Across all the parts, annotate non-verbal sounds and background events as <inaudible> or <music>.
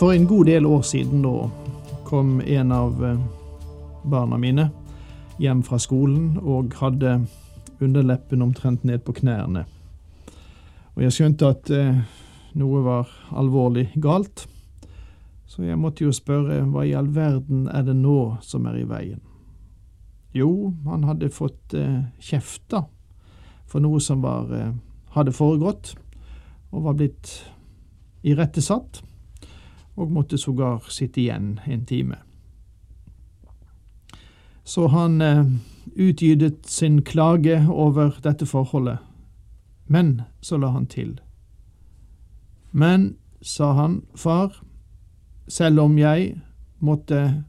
For en god del år siden da kom en av eh, barna mine hjem fra skolen og hadde underleppen omtrent ned på knærne. Og jeg skjønte at eh, noe var alvorlig galt, så jeg måtte jo spørre hva i all verden er det nå som er i veien? Jo, han hadde fått eh, kjefta for noe som var, hadde foregått, og var blitt irettesatt og måtte sågar sitte igjen en time. Så han eh, utgytet sin klage over dette forholdet, men så la han til. Men, sa han, far, selv om jeg måtte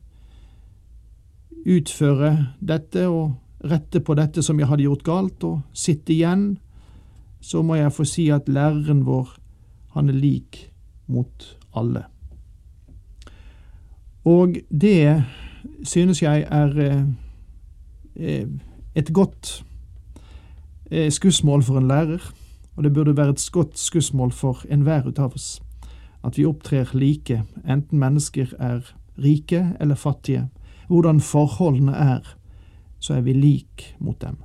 utføre dette og rette på dette som jeg hadde gjort galt, og sitte igjen, så må jeg få si at læreren vår, han er lik mot alle. Og det synes jeg er eh, et godt eh, skussmål for en lærer, og det burde være et godt skussmål for enhver ut av oss, at vi opptrer like, enten mennesker er rike eller fattige. Hvordan forholdene er, så er vi lik mot dem.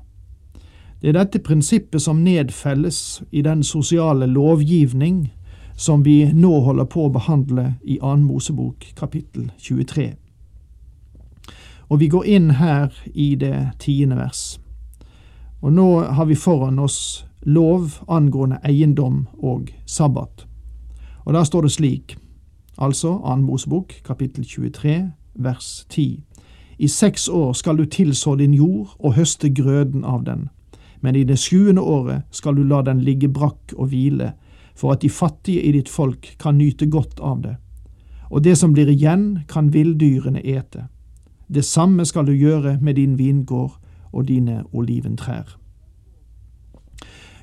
Det er dette prinsippet som nedfelles i den sosiale lovgivning som vi nå holder på å behandle i Annen Mosebok kapittel 23. Og vi går inn her i det tiende vers. Og nå har vi foran oss lov angående eiendom og sabbat. Og da står det slik, altså Annen Mosebok kapittel 23 vers 10. I seks år skal du tilså din jord og høste grøden av den, men i det sjuende året skal du la den ligge brakk og hvile, for at de fattige i ditt folk kan nyte godt av det. Og det som blir igjen, kan villdyrene ete. Det samme skal du gjøre med din vingård og dine oliventrær.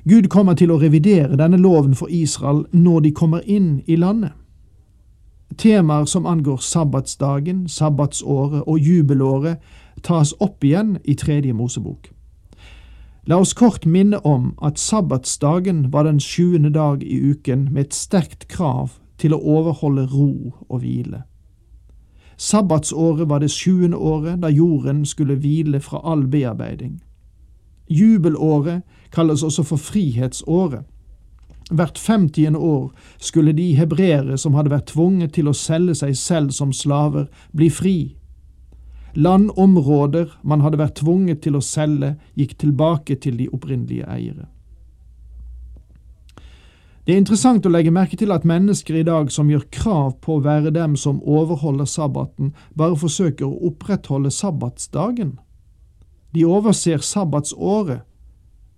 Gud kommer til å revidere denne loven for Israel når de kommer inn i landet. Temaer som angår sabbatsdagen, sabbatsåret og jubelåret tas opp igjen i Tredje Mosebok. La oss kort minne om at sabbatsdagen var den sjuende dag i uken med et sterkt krav til å overholde ro og hvile. Sabbatsåret var det sjuende året da jorden skulle hvile fra all bearbeiding. Jubelåret kalles også for frihetsåret. Hvert femtiende år skulle de hebreere som hadde vært tvunget til å selge seg selv som slaver, bli fri Landområder man hadde vært tvunget til å selge, gikk tilbake til de opprinnelige eiere. Det er interessant å legge merke til at mennesker i dag som gjør krav på å være dem som overholder sabbaten, bare forsøker å opprettholde sabbatsdagen. De overser sabbatsåret,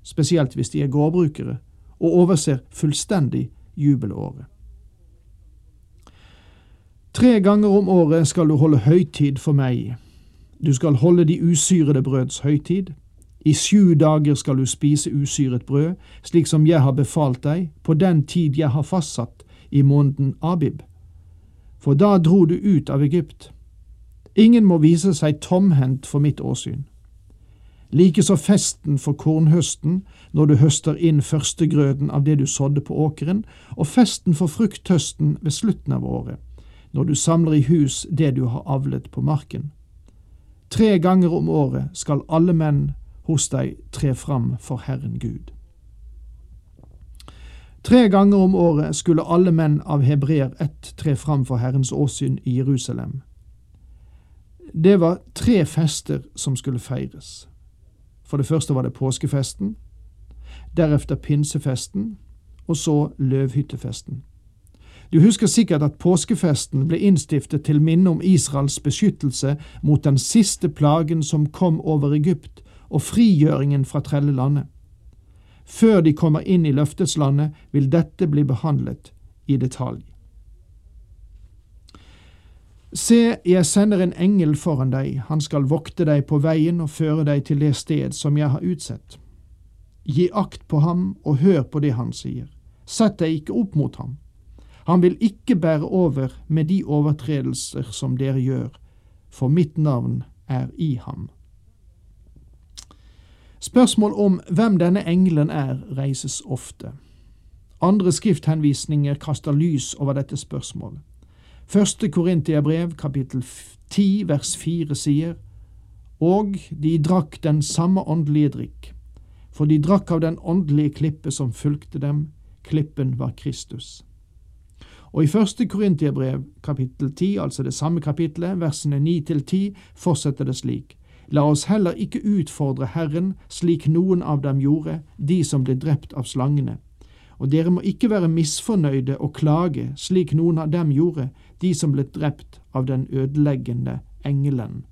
spesielt hvis de er gårdbrukere, og overser fullstendig jubelåret. Tre ganger om året skal du holde høytid for meg, du skal holde de usyrede brøds høytid. I sju dager skal du spise usyret brød, slik som jeg har befalt deg, på den tid jeg har fastsatt i måneden Abib. For da dro du ut av Egypt. Ingen må vise seg tomhendt for mitt åsyn. Likeså festen for kornhøsten, når du høster inn førstegrøden av det du sådde på åkeren, og festen for frukthøsten ved slutten av året, når du samler i hus det du har avlet på marken. Tre ganger om året skal alle menn hos deg tre fram for Herren Gud. Tre ganger om året skulle alle menn av hebreer ett tre fram for Herrens åsyn i Jerusalem. Det var tre fester som skulle feires. For det første var det påskefesten, deretter pinsefesten, og så løvhyttefesten. Du husker sikkert at påskefesten ble innstiftet til minne om Israels beskyttelse mot den siste plagen som kom over Egypt, og frigjøringen fra trellelandet. Før de kommer inn i løfteslandet, vil dette bli behandlet i detalj. Se, jeg sender en engel foran deg, han skal vokte deg på veien og føre deg til det sted som jeg har utsett. Gi akt på ham og hør på det han sier. Sett deg ikke opp mot ham. Han vil ikke bære over med de overtredelser som dere gjør, for mitt navn er i ham. Spørsmål om hvem denne engelen er, reises ofte. Andre skrifthenvisninger kaster lys over dette spørsmålet. Første Korintiabrev, kapittel 10, vers 4 sier, Og de drakk den samme åndelige drikk, for de drakk av den åndelige klippe som fulgte dem, klippen var Kristus. Og i første Korintiabrev, kapittel 10, altså det samme kapittelet, versene 9 til 10, fortsetter det slik. La oss heller ikke utfordre Herren slik noen av dem gjorde, de som ble drept av slangene. Og dere må ikke være misfornøyde og klage slik noen av dem gjorde, de som ble drept av den ødeleggende engelen.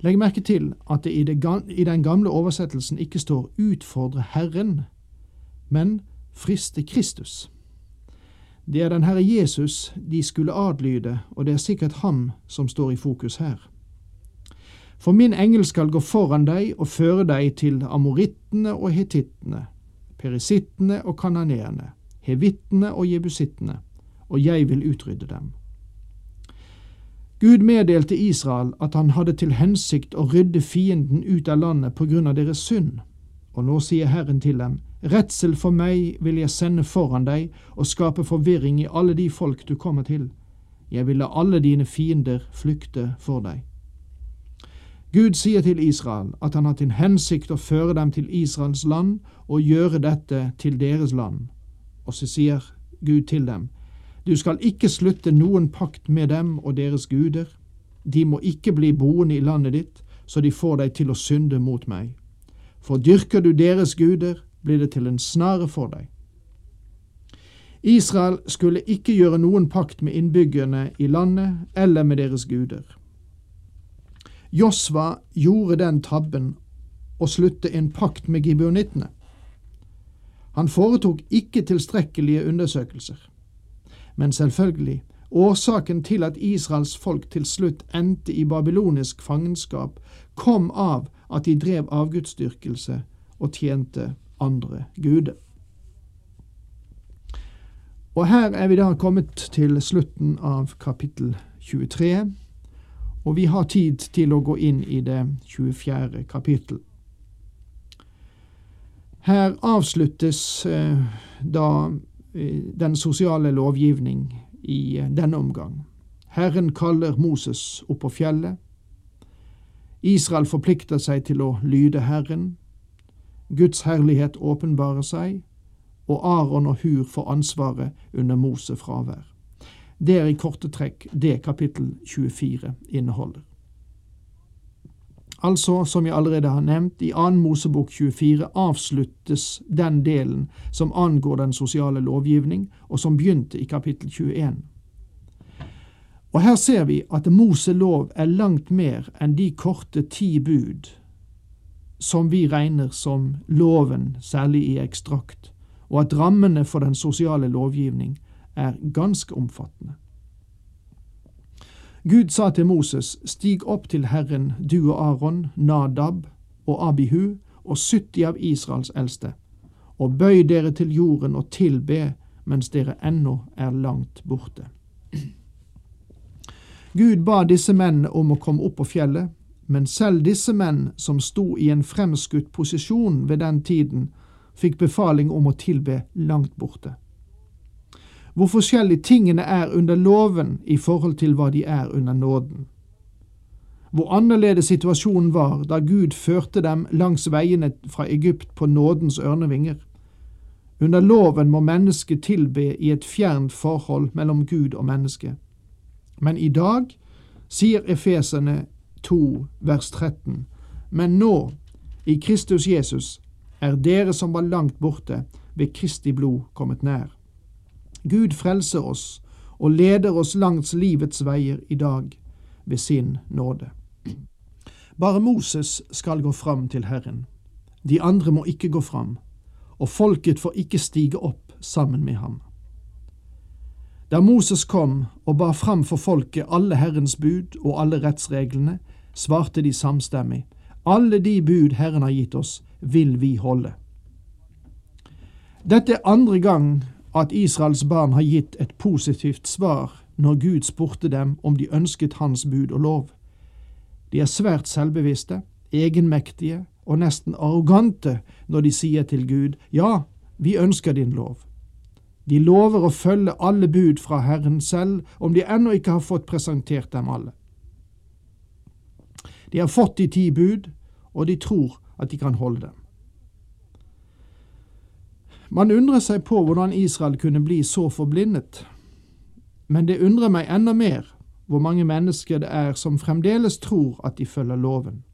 Legg merke til at det, i den gamle oversettelsen ikke står utfordre Herren, men friste Kristus. Det er den Herre Jesus de skulle adlyde, og det er sikkert ham som står i fokus her. For min engel skal gå foran deg og føre deg til amorittene og hetittene, perisittene og kananeerne, hevittene og jebusittene, og jeg vil utrydde dem. Gud meddelte Israel at han hadde til hensikt å rydde fienden ut av landet på grunn av deres synd, og nå sier Herren til dem, Redsel for meg vil jeg sende foran deg og skape forvirring i alle de folk du kommer til. Jeg vil la alle dine fiender flykte for deg. Gud sier til Israel at han har til hensikt å føre dem til Israels land og gjøre dette til deres land. Og så sier Gud til dem, du skal ikke slutte noen pakt med dem og deres guder. De må ikke bli boende i landet ditt, så de får deg til å synde mot meg. For dyrker du deres guder, blir det til en snare for deg. Israel skulle ikke gjøre noen pakt med innbyggerne i landet eller med deres guder. Josva gjorde den tabben å slutte en pakt med gibeonittene. Han foretok ikke tilstrekkelige undersøkelser. Men selvfølgelig, årsaken til at Israels folk til slutt endte i babylonisk fangenskap, kom av at de drev avgudsdyrkelse og tjente andre guder. Og her er vi da kommet til slutten av kapittel 23 og vi har tid til å gå inn i det 24. kapittel. Her avsluttes eh, da eh, den sosiale lovgivning i eh, denne omgang. Herren kaller Moses opp på fjellet. Israel forplikter seg til å lyde Herren. Guds herlighet åpenbarer seg, og Aron og Hur får ansvaret under Moses fravær. Det er i korte trekk det kapittel 24 inneholder. Altså, som jeg allerede har nevnt, i 2. Mosebok 24 avsluttes den delen som angår den sosiale lovgivning, og som begynte i kapittel 21. Og her ser vi at Mose lov er langt mer enn de korte ti bud som vi regner som loven, særlig i ekstrakt, og at rammene for den sosiale lovgivning er ganske omfattende. Gud sa til Moses, Stig opp til Herren, du og Aron, Nadab og Abihu og 70 av Israels eldste, og bøy dere til jorden og tilbe mens dere ennå er langt borte. Gud ba disse mennene om å komme opp på fjellet, men selv disse menn som sto i en fremskutt posisjon ved den tiden, fikk befaling om å tilbe langt borte hvor forskjellige tingene er under loven i forhold til hva de er under nåden. Hvor annerledes situasjonen var da Gud førte dem langs veiene fra Egypt på nådens ørnevinger. Under loven må mennesket tilbe i et fjernt forhold mellom Gud og menneske. Men i dag, sier Efeserne 2 vers 13, men nå, i Kristus Jesus, er dere som var langt borte, ved Kristi blod kommet nær. Gud frelser oss og leder oss langs livets veier i dag ved sin nåde. Bare Moses skal gå fram til Herren. De andre må ikke gå fram, og folket får ikke stige opp sammen med ham. Da Moses kom og bar fram for folket alle Herrens bud og alle rettsreglene, svarte de samstemmig, alle de bud Herren har gitt oss, vil vi holde. Dette er andre gang at Israels barn har gitt et positivt svar når Gud spurte dem om de ønsket Hans bud og lov. De er svært selvbevisste, egenmektige og nesten arrogante når de sier til Gud, ja, vi ønsker din lov. De lover å følge alle bud fra Herren selv, om de ennå ikke har fått presentert dem alle. De har fått de ti bud, og de tror at de kan holde dem. Man undrer seg på hvordan Israel kunne bli så forblindet, men det undrer meg enda mer hvor mange mennesker det er som fremdeles tror at de følger loven.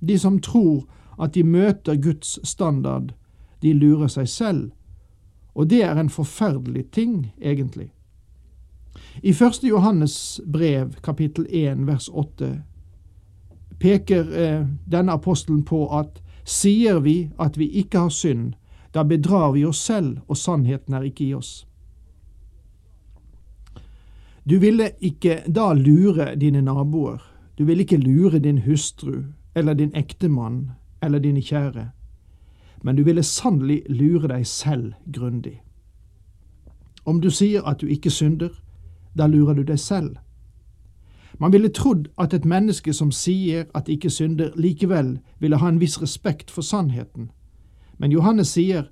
De som tror at de møter Guds standard, de lurer seg selv, og det er en forferdelig ting, egentlig. I 1. Johannes brev, kapittel 1, vers 8, peker eh, denne apostelen på at sier vi at vi ikke har synd, da bedrar vi oss selv, og sannheten er ikke i oss. Du ville ikke da lure dine naboer, du ville ikke lure din hustru eller din ektemann eller dine kjære, men du ville sannelig lure deg selv grundig. Om du sier at du ikke synder, da lurer du deg selv. Man ville trodd at et menneske som sier at de ikke synder, likevel ville ha en viss respekt for sannheten, men Johannes sier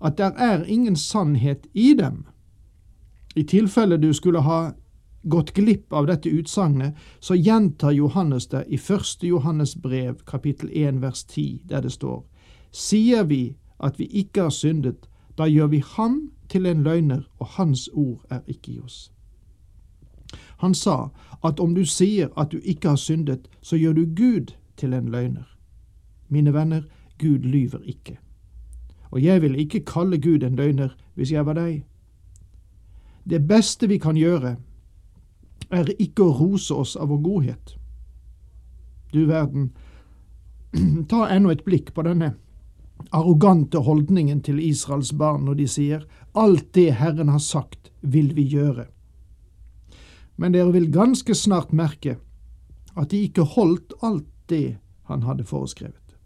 at der er ingen sannhet i dem. I tilfelle du skulle ha gått glipp av dette utsagnet, så gjentar Johannes det i første Johannes brev, kapittel 1, vers 10, der det står:" Sier vi at vi ikke har syndet, da gjør vi ham til en løgner, og hans ord er ikke i oss. Han sa at om du sier at du ikke har syndet, så gjør du Gud til en løgner. Mine venner, Gud lyver ikke og jeg vil ikke kalle Gud en løgner hvis jeg var deg. Det beste vi kan gjøre, er ikke å rose oss av vår godhet. Du verden, <clears throat> ta ennå et blikk på denne arrogante holdningen til Israels barn når de sier alt det Herren har sagt, vil vi gjøre. Men dere vil ganske snart merke at de ikke holdt alt det han hadde foreskrevet.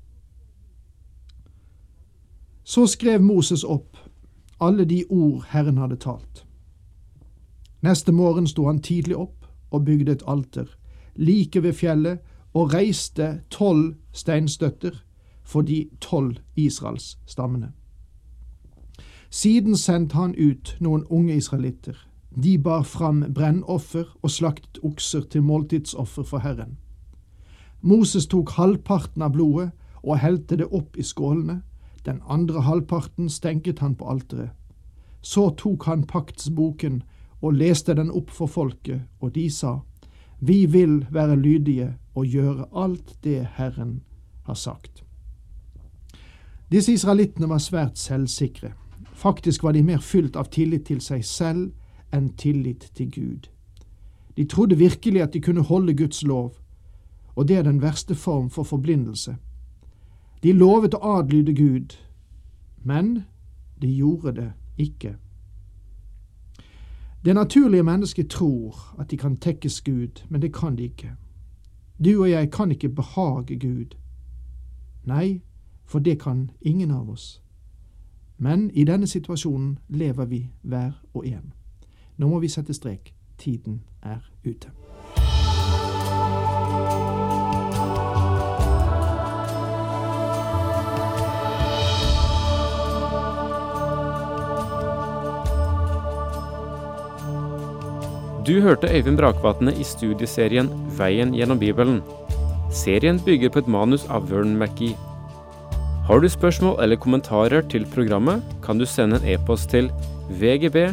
Så skrev Moses opp alle de ord Herren hadde talt. Neste morgen sto han tidlig opp og bygde et alter, like ved fjellet, og reiste tolv steinstøtter for de tolv Israels stammene. Siden sendte han ut noen unge israelitter. De bar fram brennoffer og slaktet okser til måltidsoffer for Herren. Moses tok halvparten av blodet og helte det opp i skålene, den andre halvparten stenket han på alteret. Så tok han paktsboken og leste den opp for folket, og de sa, Vi vil være lydige og gjøre alt det Herren har sagt. Disse israelittene var svært selvsikre. Faktisk var de mer fylt av tillit til seg selv enn tillit til Gud. De trodde virkelig at de kunne holde Guds lov, og det er den verste form for forblindelse. De lovet å adlyde Gud, men de gjorde det ikke. Det naturlige mennesket tror at de kan tekkes Gud, men det kan de ikke. Du og jeg kan ikke behage Gud. Nei, for det kan ingen av oss. Men i denne situasjonen lever vi hver og en. Nå må vi sette strek. Tiden er ute. Du hørte Øyvind Brakvatne i studieserien Veien gjennom Bibelen. Serien bygger på et manus av Vern McGee. Har du spørsmål eller kommentarer til programmet, kan du sende en e-post til vgb